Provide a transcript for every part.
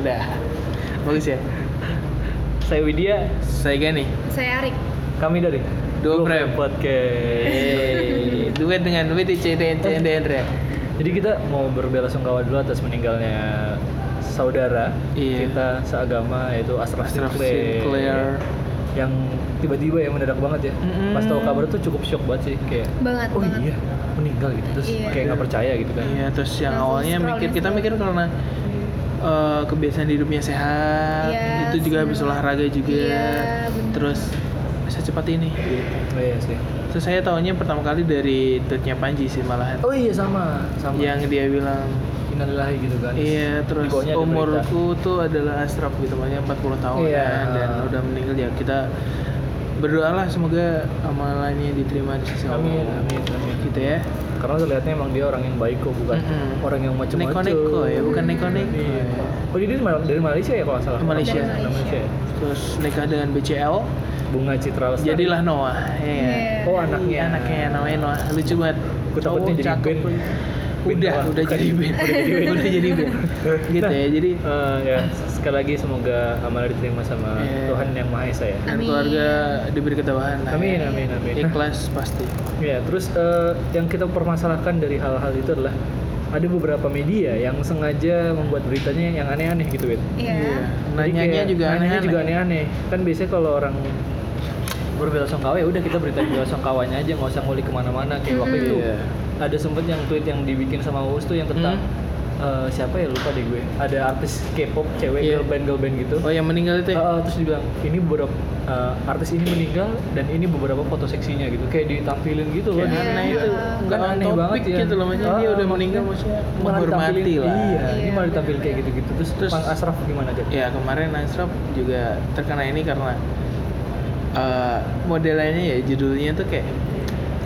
Udah. Bagus ya. Saya Widya, Saya Gani. Saya Arik. kami dari Dua Frame. Podcast. Duet dengan CDN CDN ya. Jadi kita mau berbelasungkawa dulu atas meninggalnya saudara Iya. kita seagama yaitu Ashraf Ashraf Sinclair. Yang tiba-tiba ya mendadak banget ya. Mm-mm. Pas tahu kabar tuh cukup shock banget sih kayak Banget, oh banget. iya meninggal gitu terus Iya. kayak nggak percaya gitu kan. Iya, terus yang Langsung awalnya mikir kita mikir karena eh, kebiasaan hidupnya sehat, Iya, itu juga habis olahraga juga, Iya, bener. terus bisa cepat ini. Gitu. Oh iya sih. Terus saya tahunya pertama kali dari tweetnya Panji sih malahan, Oh iya sama sama. yang dia bilang innalillahi gitu kan. Iya, terus umurku tuh adalah Ashraf gitu, makanya 40 tahun Iya. kan, dan udah meninggal ya kita berdoalah semoga amalannya diterima di sisi Allah. Amin, amin, amin. Gitu ya. Karena terlihatnya emang dia orang yang baik kok, bukan Mm-mm. orang yang macam-macam. Neko-neko ya, bukan neko-neko Iya. ya. Oh dia dari, Mal- dari Malaysia ya kalau salah. Malaysia. Dari Malaysia. ya? Terus nikah dengan BCL, Bunga Citra Lestari. jadilah Noah. Iya. Iya. Oh anaknya. Iya, anaknya namanya Noah. Lucu banget. Aku takutnya jadi cakep. Band. Udah, udah jadi band. Udah jadi band. udah jadi band. Gitu ya. Jadi Eh, ya sekali lagi semoga amal diterima sama Iya. Tuhan yang Maha Esa ya. dan keluarga diberi ketabahan. Amin, ya. amin, amin. Ikhlas pasti. Ya, terus eh, yang kita permasalahkan dari hal-hal itu adalah ada beberapa media yang sengaja membuat beritanya yang aneh-aneh gitu, Win. Iya. Jadi Nanyanya juga nanyanya aneh-aneh. juga aneh-aneh. Kan biasanya kalau orang berbelasungkawa ya udah kita berita belasungkawanya aja nggak usah ngulik ke mana-mana kayak waktu Mhm. itu Iya. Ada sempet yang tweet yang dibikin sama Uus tuh yang tentang eh, siapa ya lupa deh gue ada artis K-pop cewek Iya. girl band girl band gitu Oh, yang meninggal itu ya? Uh, terus dibilang ini beberapa uh, artis ini meninggal dan ini beberapa foto seksinya gitu kayak ditampilin gitu loh di- aneh itu. kan Nggak aneh on banget ya gitu loh, maksudnya dia udah meninggal, maksudnya malah menghormati lah. iya, ini Iya, malah bener. ditampilin kayak gitu-gitu terus, Terus- Bang Asraf gimana deh Ya kemarin Ashraf juga terkena ini karena eh modelannya ya judulnya tuh kayak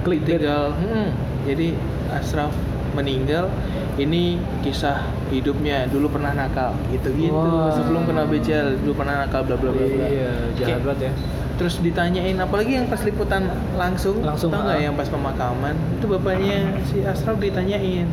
Clickbait. tinggal hmm, jadi Ashraf meninggal ini kisah hidupnya dulu pernah nakal gitu-gitu Wah. sebelum kena BCL dulu pernah nakal bla bla bla bla. iya jahat banget ya Terus ditanyain apalagi yang pas liputan langsung, Langsung, tau nggak ah. yang pas pemakaman itu bapaknya si Ashraf ditanyain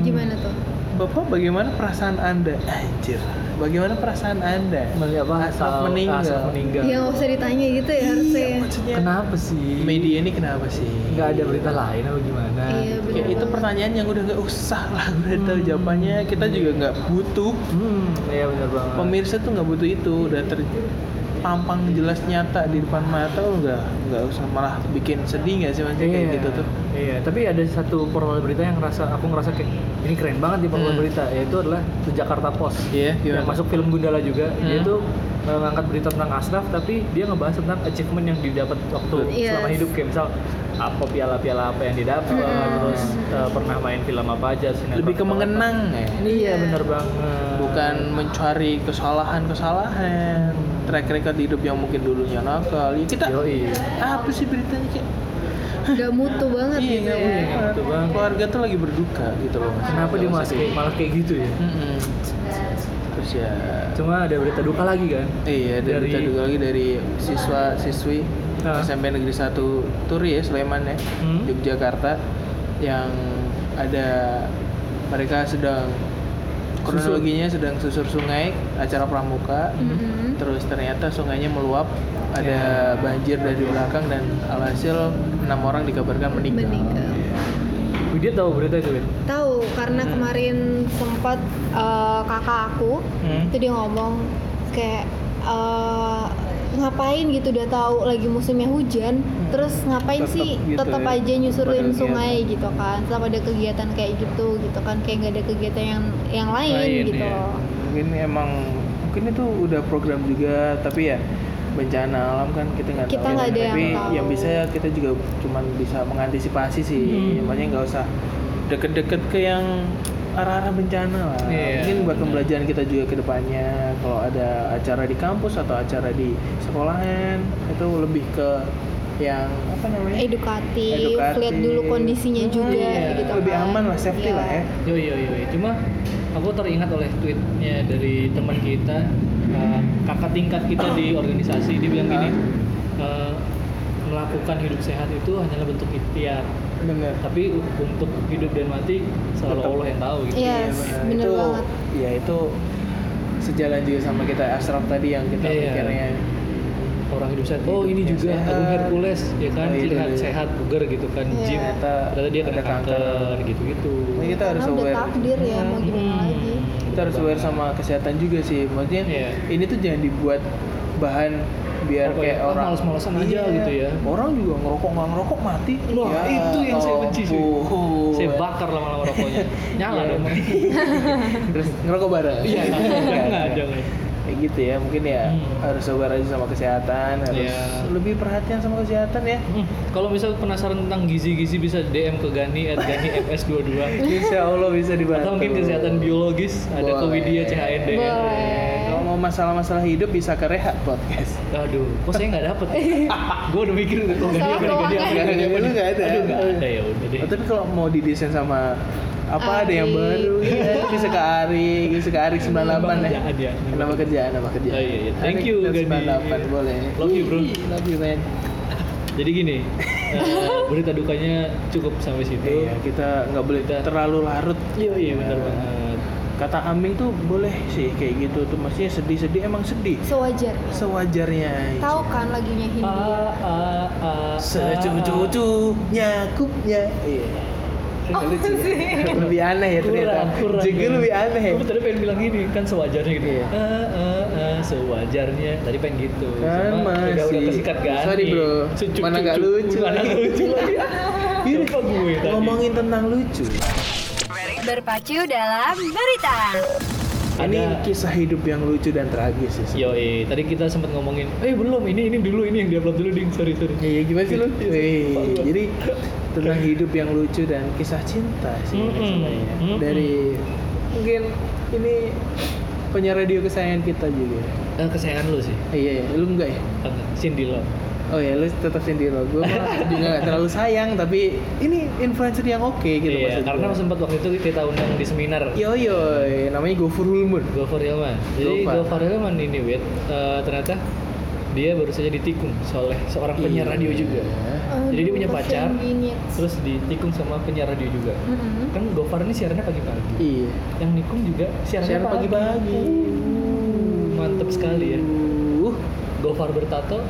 Gimana tuh? Bapak bagaimana perasaan anda? Anjir, bagaimana perasaan anda? melihat Asal- meninggal. Asraf meninggal Ya nggak usah ditanya gitu ya harusnya. Iya, maksudnya kenapa sih media ini kenapa sih? nggak ada berita lain atau gimana Iya, bener Kayak itu pertanyaan yang udah nggak usah lah, udah tahu jawabannya. Kita juga nggak butuh. hmm iya benar banget Pemirsa tuh nggak butuh itu, udah terpampang jelas nyata di depan mata, lo nggak nggak usah malah bikin sedih nggak sih kayak Iya, gitu tuh. Iya, tapi ada satu portal berita yang rasa aku ngerasa kayak ini keren banget di portal Hmm. berita, yaitu adalah The Jakarta Post. Iya, yang gimana? masuk film Gundala juga. Hmm. Dia tuh eh, ngangkat berita tentang Ashraf, tapi dia ngebahas tentang achievement yang didapat waktu Yes. selama hidup kayak misal apa piala-piala apa yang didapat, Hmm. terus eh, pernah main film apa aja, sinetron Lebih ke mengenang ya. Iya, bener banget. bukan mencari kesalahan-kesalahan track record hidup yang mungkin dulunya nakal ya kita Yoi. apa sih beritanya kayak Gak mutu banget iya gitu ya. Gitu banget. keluarga tuh lagi berduka gitu loh Mas. Kenapa dia masih kayak- malah kayak gitu ya? Mm-mm. terus ya Cuma ada berita duka lagi kan? iya dari Dari- berita juga lagi dari siswa siswi Ah. SMP Negeri 1 Turi ya Sleman ya Hmm. Yogyakarta yang ada mereka sedang kronologinya sedang susur sungai acara pramuka Mhm. terus ternyata sungainya meluap ada Ya. banjir dari belakang dan alhasil enam orang dikabarkan meninggal, Meninggal. Widya tahu berita itu? Tahu karena Hmm. kemarin sempat eh, kakak aku Hmm. itu dia ngomong kayak eh, ngapain gitu udah tahu lagi musimnya hujan terus ngapain Tetep sih gitu tetap ya, aja nyusurin sungai gitu kan tetap ada kegiatan kayak gitu gitu kan kayak nggak ada kegiatan yang yang lain, Lain, gitu loh. Mungkin emang mungkin itu udah program juga tapi ya bencana alam kan kita nggak Kita tahu nggak ada yang tapi tahu. yang bisa kita juga cuman bisa mengantisipasi sih. Hmm. makanya nggak usah deket-deket ke yang arah-arah bencana lah Iya, mungkin buat pembelajaran kita juga ke depannya kalau ada acara di kampus atau acara di sekolahan itu lebih ke yang apa namanya edukatif, Edukatif. lihat dulu kondisinya juga Iya, gitu lebih kan. aman lah safety Iya. lah ya Yo yo yo, yo. cuma aku teringat oleh tweetnya dari teman kita, uh, kakak tingkat kita di organisasi, dia bilang gini, uh, melakukan hidup sehat itu hanyalah bentuk ikhtiar, bener tapi untuk hidup dan mati selalu Tetap. Allah yang tahu gitu. Yes, Iya, bener itu, banget. Ya itu sejalan juga sama kita Ashraf tadi yang kita Iya. pikirnya orang hidup sehat oh ini juga sehat. Agung Hercules ya kan Oh, iya, iya. sehat bugar gitu kan Iya. gym ternyata dia kena ada kanker. kanker gitu-gitu Nah, kita harus Karena aware takdir ya mau gimana Hmm. lagi kita harus aware sama kesehatan juga sih maksudnya Iya. ini tuh jangan dibuat bahan biar Apa kayak ya, ah, orang males-malesan aja Iya. gitu ya. orang juga ngerokok nggak ngerokok mati Wah, Ya itu yang saya benci sih. ampun. saya bakar lama-lama rokoknya nyala Iya. dong terus ngerokok bareng iya jangan jangan kayak gitu ya mungkin ya Hmm. harus aware aja sama kesehatan harus Iya. lebih perhatian sama kesehatan ya. Hmm, kalau misal penasaran tentang gizi-gizi bisa DM ke Gani at Gani MS22 Insya Allah bisa dibantu. Atau mungkin kesehatan biologis ada ke. Widya CHND Boleh. kalau mau masalah-masalah hidup bisa ke Rehat Podcast. Aduh kok saya nggak dapet gue udah mikir kok Gani apa nih, Gani apa nih, Gani apa nggak ada? aduh nggak ada ya udah deh. Oh, tapi kalau mau didesain sama apa ada yang Ari. baru? Itu bisa ke Ari bisa ke Ari 98 ya? Kerjaan ya. nama kerjaan. nama kerjaan. Oh, iya, iya. Thank Ari you, Gani. 98 boleh. Love you, bro. love you man. Jadi gini eh, berita dukanya cukup sampai situ. Iya kita nggak boleh Kita- terlalu larut. Iya iya benar banget. kata Aming tuh boleh sih kayak gitu tuh. Maksudnya sedih-sedih emang sedih? Sewajarnya sewajarnya. Aja. tahu kan lagunya Hindia? Ah ah ah secucu-cucunya kupnya. Iya Oh, lucu ya. sih. lebih aneh ya ternyata kurang kurang juga ya. lebih aneh Gue tadi pengen bilang gini kan sewajarnya gitu Iya. ah ah ah sewajarnya tadi pengen gitu kan Cuma udah udah masih kesikat gani sorry bro Cucuk- mana cucuk. lucu mana lagi. lucu lagi Ini gue tadi ngomongin tentang lucu Berpacu dalam berita. ini Ada- kisah hidup yang lucu dan tragis sih Yo, tadi kita sempat ngomongin, eh belum, ini ini dulu ini yang diupload dulu ding, sorry sorry. Iya gimana sih lu? Iya, jadi tentang hidup yang lucu dan kisah cinta sih ini Mm-mm. sebenarnya. Mm-mm. Dari mungkin ini penyiar radio kesayangan kita juga. Eh, kesayangan lu sih, iya, iya, lu enggak ya? Cindy Love. Oh ya, lu tetap sendiri Gue mah juga gak terlalu sayang, tapi ini influencer yang oke gitu iya, maksud karena sempat waktu itu kita undang di seminar. Yo yo, namanya Gofur Hulmun. Gofar Hilman. Jadi. Gofar Hilman ini, wait, eh, ternyata dia baru saja ditikung oleh seorang penyiar Iya. radio juga. Jadi dia punya pacar. Terus ditikung sama penyiar radio juga. Mm-mm. Kan Gofar ini siarannya pagi-pagi. Iya. Yang nikung juga siarannya Siaran pagi-pagi. Uh, mantep sekali ya. Uh, Gofar bertato.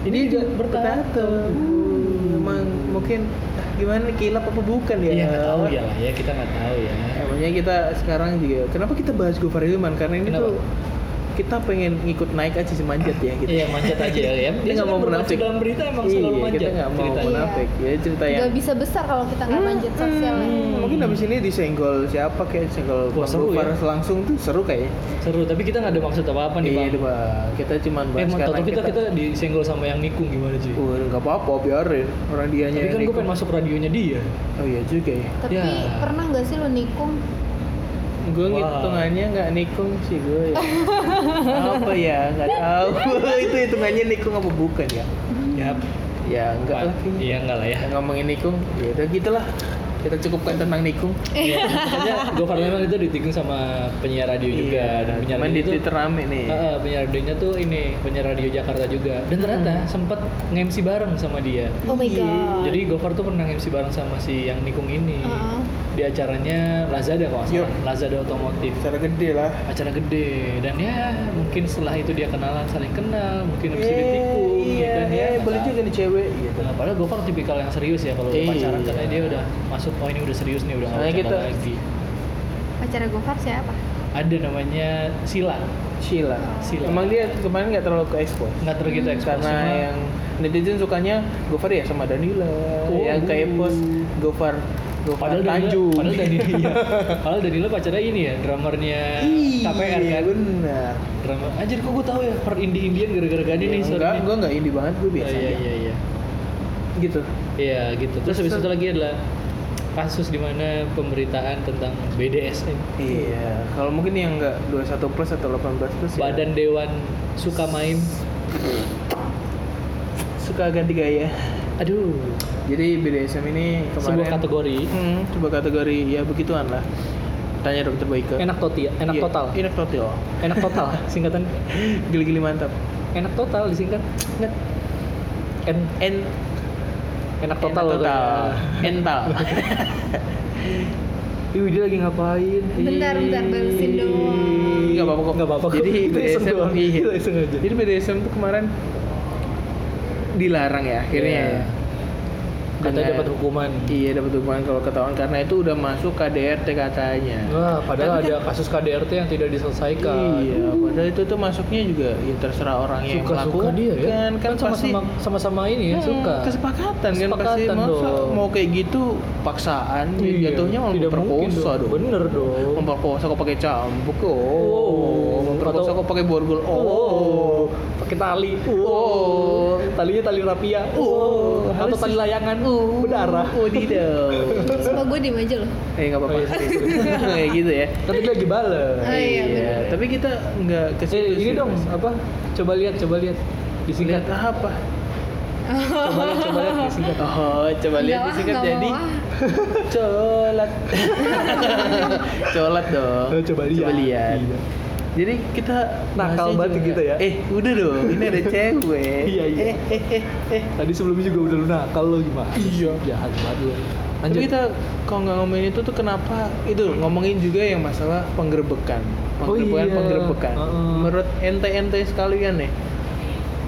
ini juga bertato. bertato. Uh, Emang mungkin gimana nih, kilap apa bukan ya? Iya nggak tahu ya lah ya kita nggak tahu ya. Emangnya kita sekarang juga kenapa kita bahas Gofar Hilman karena ini Kenapa? tuh kita pengen ngikut naik aja sih manjat ya gitu. Iya manjat aja ya. Dia nggak selalu mau munafik. dalam berita emang iya, selalu manjat. kita nggak mau ceritanya. munafik. Ya cerita yang Nggak bisa besar kalau kita nggak manjat sosialnya Hmm, mungkin habis ini disenggol siapa kayak senggol Wah, Bang seru ya. langsung tuh seru kayaknya. Seru tapi kita nggak ada maksud apa apa nih Iya, bang. itu, Bang. Kita cuman Eh, bahas mau karena tahu kita kita disenggol sama yang nikung gimana sih? Uh, nggak apa-apa biarin orang dianya Tapi kan gue pengen masuk radionya dia. Oh iya juga ya. tapi Ya. pernah nggak sih lo nikung Gue Wah. hitungannya nggak nikung sih gue ya. apa ya? Nggak tahu. itu hitungannya nikung apa bukan ya? Ya. Ya enggak lah. kayaknya. Iya enggak lah ya. Ngomongin nikung, ya udah gitulah. Kita cukupkan tentang nikung. Iya, Gofar memang itu ditikung sama penyiar radio juga dan penyiar Iya. Main radio di itu Twitter rame nih. Heeh, penyiar radionya tuh ini penyiar radio Jakarta juga dan ternyata sempat nge-MC bareng sama dia. oh my Iya. god Jadi Gofar tuh pernah MC bareng sama si yang nikung ini Heeh. di acaranya Lazada kalau salah, Lazada Otomotif. Secara gede lah. Acara gede dan ya mungkin setelah itu dia kenalan saling kenal, mungkin habis itu Eh, ditikung iya, ya kan ya. eh, boleh juga nih cewek gitu. Nah, padahal Gofar tipikal yang serius ya kalau Iya. pacaran karena dia udah masuk oh ini udah serius nih udah nggak kita- lagi. pacar Gofar siapa Ada namanya Sila, Sheila. Sheila. Emang dia kemarin nggak terlalu ke expose. nggak terlalu gitu expose karena yang netizen sukanya Gofar ya sama Danila Oh. yang ke post Gofar Gofar Padahal Danila, Tanjung padahal Danila, iya. padahal Danila pacarnya ini ya, drummernya KPR iya kan. benar Drummer. Anjir kok gue tahu ya per indie indian gara-gara gani nih sorry enggak nih. gue enggak indie banget gue Oh, biasa iya aja. iya iya. gitu Iya gitu. Terus habis itu lagi adalah kasus di mana pemberitaan tentang BDSM. iya kalau mungkin yang enggak 21 plus atau 18 plus ya, Badan Dewan suka main. suka ganti gaya Aduh. jadi BDSM ini kemarin Sebuah kategori. hmm, sebuah kategori ya begituan lah tanya dokter Boyke Enak toti, enak Iya, total. enak total Enak total singkatan. gili-gili mantap Enak total disingkat. Ingat, En en enak total enak loh. total ental Ih, dia lagi ngapain? bentar bentar balesin dong Gak apa-apa kok. Nggak apa-apa kok. Jadi BDSM iya. Jadi BDSM tuh kemarin dilarang ya akhirnya Iya. Ya. Katanya dapat hukuman. Iya dapat hukuman kalau ketahuan karena itu udah masuk KDRT katanya. Wah, padahal Tapi ada kasus KDRT yang tidak diselesaikan. Iya, padahal itu tuh masuknya juga ya terserah orang yang Suka-suka melakukan dia ya. kan, kan pasti sama-sama ini ya, Hmm, suka. kesepakatan kan pasti masa dong. mau kayak gitu paksaan Iya, jatuhnya mau tidak mungkin memperkosa dong. Bener dong. Memperkosa kok pakai cambuk oh, Oh. Atau- kok pakai borgol oh, Oh, pakai tali. Oh. talinya tali rapia. Oh, atau harus- tali layangan. Oh. Berdarah. oh tidak Sumpah gue diem aja loh. eh nggak apa-apa Oh, iya, kayak gitu ya Tapi dia lagi bales. Ah, iya, bener. tapi kita nggak ke Eh, situ ini dong, apa? Coba lihat, coba lihat. Disingkat. lihat apa Coba lihat, coba lihat disingkat. Oh, coba lihat disingkat jadi colat. colat dong. Oh, coba lihat. Jadi kita Nakal banget juga- gitu ya. Eh, udah dong. Ini ada cewek. Iya, iya. Eh, eh, eh, eh. Tadi sebelumnya juga udah lu nakal lo gimana? Iya. Jahat banget lu. Tapi kita kalau nggak ngomongin itu tuh kenapa itu ngomongin juga yang masalah penggerbekan. Oh, Penggerbekan, iya. penggerbekan. Heeh. Menurut ente-ente sekalian nih,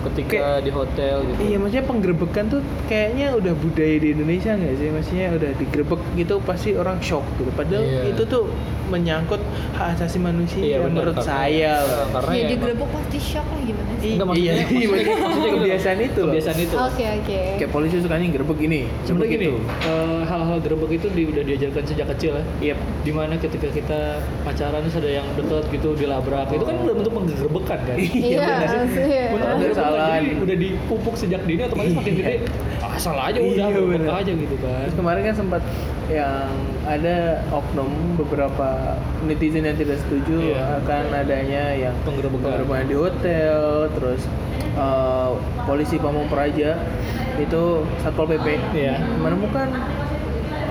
ketika Kayak- di hotel gitu. Iya, maksudnya penggerbekan tuh kayaknya udah budaya di Indonesia nggak sih? Maksudnya udah digerebek gitu pasti orang shock gitu. Padahal Iya. itu tuh menyangkut hak asasi manusia Iya, benar, menurut karena- saya loh. Karena Ya ya digerebek pasti shock lah gimana sih? Enggak, maksudnya- iya, maksudnya- maksudnya, maksudnya gitu. kebiasaan itu kebiasaan itu. Oke oke. Kayak polisi sukanya gerebek ini. Sebenarnya gini, gitu. eh, hal-hal gerebek itu di, udah diajarkan sejak kecil ya. Yep. Di mana ketika kita pacaran terus ada yang deket gitu dilabrak, itu kan udah bentuk penggerebekan kan. Iya, iya. Kesalahan. Jadi udah dipupuk sejak dini otomatis makin gede asal aja udah Iya, aja gitu kan. Terus kemarin kan sempat yang ada oknum beberapa netizen yang tidak setuju Iya. akan adanya yang Penggerebekan. di hotel, terus eh, polisi Pamung Praja itu satpol pp Iya. menemukan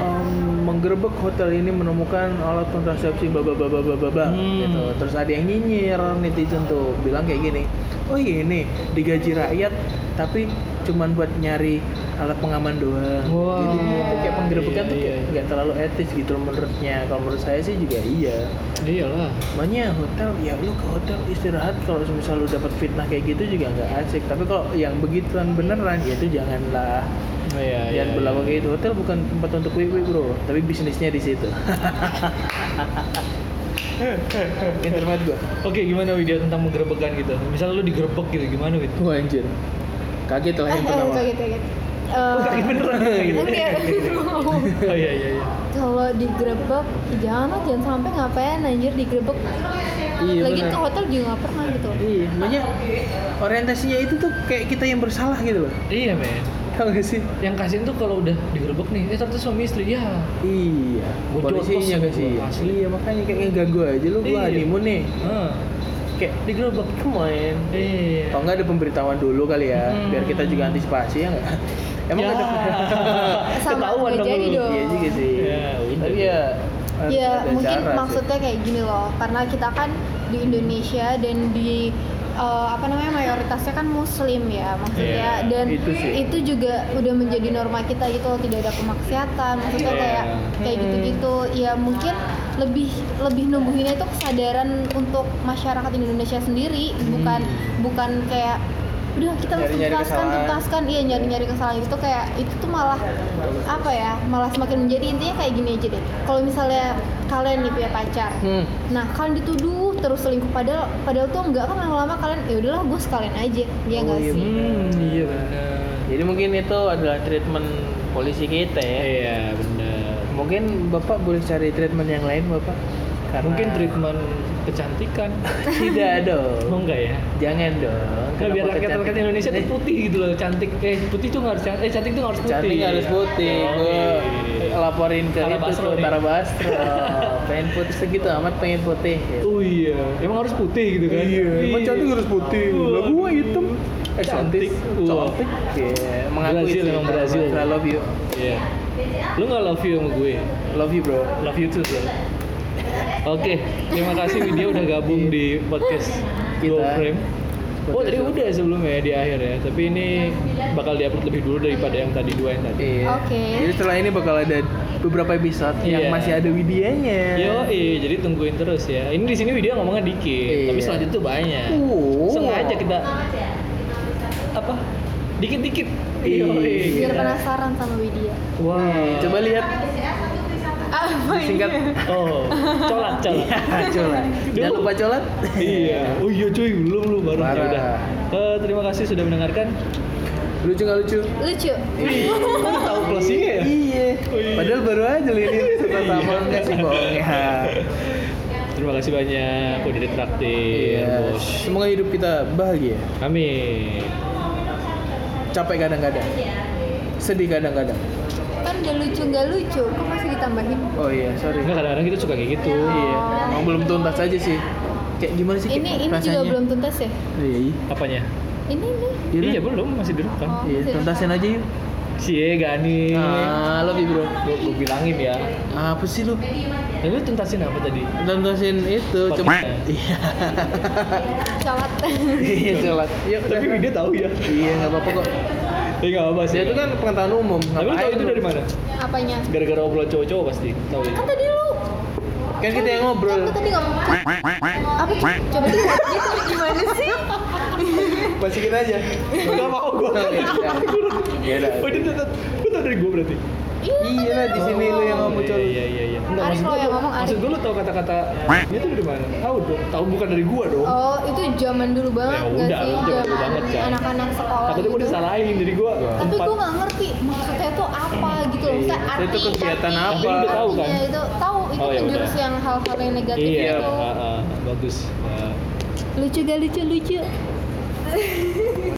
em, menggerebek hotel ini menemukan alat kontrasepsi bla bla bla bla, Hmm. gitu. Terus ada yang nyinyir netizen tuh bilang kayak gini. Oh ini digaji rakyat tapi cuman buat nyari alat pengaman doang. Wah. Jadi itu kayak penggerebekan tuh Iya, iya. nggak terlalu etis gitu menurutnya. Kalau menurut saya sih juga iya. Iyalah. Makanya hotel ya lu ke hotel istirahat kalau misal lu dapat fitnah kayak gitu juga nggak asik. Tapi kalau yang begituan beneran ya itu janganlah. Iya, Jangan iya, berlaku iya. kayak gitu. Hotel bukan tempat untuk wiwi bro, tapi bisnisnya di situ. Internet gua. Oke, gimana Widya tentang menggerebekkan gitu? Misalnya lu digerebek gitu, gimana Wid? Wah anjir. Kaget lah yang eh, pertama. kaget kaget. Eh, Kaget beneran gitu. Oh iya iya iya. Kalau digerebek, jangan lah, jangan sampai ngapain anjir digerebek. Iya, Lagi benar. ke hotel juga nggak pernah gitu. Iya, makanya orientasinya itu tuh kayak kita yang bersalah gitu loh. Iya men. Tahu gak sih? Yang kasihan tuh kalau udah digerebek nih, eh ternyata suami istri ya. Iya. Gua Polisinya gak sih? asli. Iya, makanya kayak ngeganggu aja lu gua Iya. nih. Kayak digerebek on. iya. Kalau nggak ada pemberitahuan dulu kali ya, Hmm. biar kita juga antisipasi ya nggak? Emang ya. ada Sama Ketahuan dong jadi lu. dong. Iya juga sih. Ya. Tapi ya Ya mungkin cara sih. maksudnya kayak gini loh, karena kita kan di Indonesia dan di eh, apa namanya mayoritasnya kan Muslim ya maksudnya Iya, dan itu sih. itu juga udah menjadi norma kita gitu loh, tidak ada kemaksiatan, maksudnya Iya. kayak kayak Hmm. gitu-gitu. Ya mungkin lebih lebih numbuhinnya itu kesadaran untuk masyarakat Indonesia sendiri, bukan bukan kayak udah kita harus tuntaskan kesalahan. tuntaskan iya nyari-nyari kesalahan itu kayak itu tuh malah apa ya malah semakin menjadi intinya kayak gini aja deh kalau misalnya kalian nih punya pacar Hmm. nah kalian dituduh terus selingkuh padahal padahal tuh enggak kan lama-lama kalian ya udahlah gue sekalian aja ya Oh, enggak iya, sih Hmm, iya benar. Jadi mungkin itu adalah treatment polisi kita ya. Iya benar. Mungkin bapak boleh cari treatment yang lain bapak. Karena Mungkin treatment kecantikan. tidak dong. Oh enggak ya? Jangan dong. Nah, Kenapa biar rakyat rakyat Indonesia tuh Eh, putih gitu loh, cantik. Eh putih tuh nggak harus cantik, eh cantik tuh nggak harus putih. Cantik harus putih. Oh, Gue iya. Laporin ke Tara itu Basro tuh. Tara Basro. pengen putih segitu amat pengen putih. gitu. Oh iya, emang harus putih gitu kan? emang cantik harus putih. Lah gua hitam. Eh Cantik. cantik. Yeah. Mengakui Brazil, sih. emang Brazil. I love you. Iya. Lu nggak love you sama gue? Love you bro. Love you too, bro. Oke, terima kasih Widya udah gabung di podcast Kita. Go Frame. Oh tadi udah sebelumnya di akhir ya, tapi ini bakal diupload lebih dulu daripada yang tadi dua yang tadi. Iya. Oke. Jadi setelah ini bakal ada beberapa episode yang Iya. masih ada Widianya. Yo, jadi tungguin terus ya. Ini di sini video ngomongnya dikit, Iya. tapi selanjutnya tuh banyak. Oh. Sengaja kita apa? Dikit-dikit. Iya. Biar penasaran sama Widya. Wah. Nih, Coba lihat Apa ini? singkat. Oh, colak colak. Iya, colat. Jangan lupa colat. iya. Oh iya cuy, belum belum baru ya udah. Eh, terima kasih sudah mendengarkan. Lucu nggak lucu? Lucu. Udah tahu closingnya ya? Iya. Oh, iya. Padahal baru aja ini suka sama enggak sih bohongnya. Terima kasih banyak udah ditraktir, Iya. bos. Semoga hidup kita bahagia. Amin. Capek kadang-kadang. Sedih kadang-kadang. Kan udah lucu nggak lucu, kok masih ditambahin? Oh iya, sorry. Enggak kadang-kadang kita suka kayak gitu. Iya. Emang belum tuntas aja sih. Kayak gimana sih? Ini ini juga rasanya? belum tuntas ya? Iya. iya. Apanya? Ini nih. Yaudah. Iya belum, masih direkam. Oh. Iya, masih tuntasin aja yuk. Cie Gani. Ah, lebih bro. Gue gue bilangin ya. Apa sih lu? Nah, lu tuntasin apa tadi? Tuntasin itu cuma Iya. Colat. Iya, colat. Iya, Tapi dia tahu ya. Iya, nggak apa-apa kok. Tapi nggak apa sih. Dia itu kan pengetahuan umum. Tapi lu tahu itu dari mana? Apanya? Gara-gara obrolan cowok-cowok pasti. Tahu ya. Kan tadi lu. Kan kita yang ngobrol. Aku tadi ngomong. Apa tuh? Coba gitu gimana sih? Masukin aja. Gak mau gue. Ya udah. Oh tahu dari gue berarti. Iya lah di sini lu yang ngomong Iya cowok. iya iya. iya. Enggak, Arif maksud lo gua yang ngomong, Arif. Maksud gue lu tahu kata-kata ini tuh dari mana? Tahu dong. Tahu bukan dari gua dong. Oh, itu zaman dulu banget Ya udah, sih? zaman dulu banget, kan. anak-anak sekolah. Takutnya gue gitu. disalahin dari gua. Tapi gue nggak ngerti maksudnya tuh apa gitu loh. Iya, arti, itu kegiatan arti- apa? Tapi lu udah tahu kan? artinya itu tahu itu Oh, ya udah. yang hal-hal yang negatif Iya, itu. ah, bagus. Lucu gak lucu lucu.